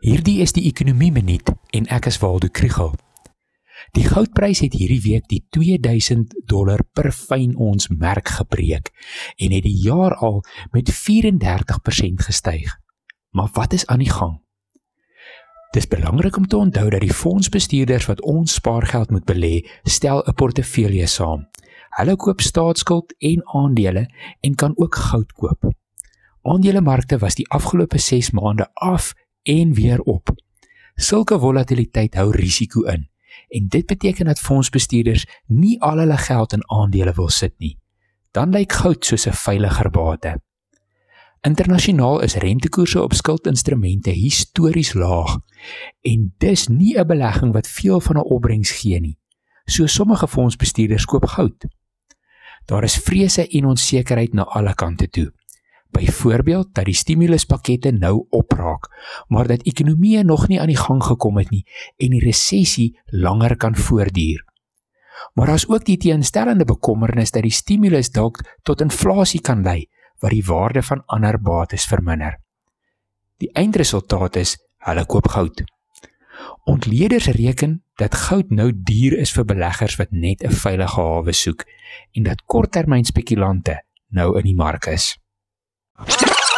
Hierdie is die ekonomie minuut en ek is Waldo Krugel. Die goudprys het hierdie week die 2000 dollar per fyn ons merk gebreek en het die jaar al met 34% gestyg. Maar wat is aan die gang? Dis belangrik om te onthou dat die fondsbestuurders wat ons spaargeld moet belê, stel 'n portefeulje saam. Hulle koop staatsskuld en aandele en kan ook goud koop. Aandelemarkte was die afgelope 6 maande af en weer op. Sulke volatiliteit hou risiko in en dit beteken dat fondsbestuurders nie al hulle geld in aandele wil sit nie. Dan lyk goud soos 'n veiliger bate. Internasionaal is rentekoerse op skuldinstrumente histories laag en dis nie 'n belegging wat veel van 'n opbrengs gee nie. So sommige fondsbestuurders koop goud. Daar is vrese en onsekerheid na alle kante toe. Byvoorbeeld dat die stimuluspakkette nou opraak, maar dat ekonomieë nog nie aan die gang gekom het nie en die resessie langer kan voortduur. Maar daar's ook die teenstellende bekommernis dat die stimulus dalk tot inflasie kan lei wat die waarde van ander bates verminder. Die eindresultaat is hulle koop goud. Ontleeders reken dat goud nou duur is vir beleggers wat net 'n veilige hawe soek en dat korttermyn spekulante nou in die mark is. you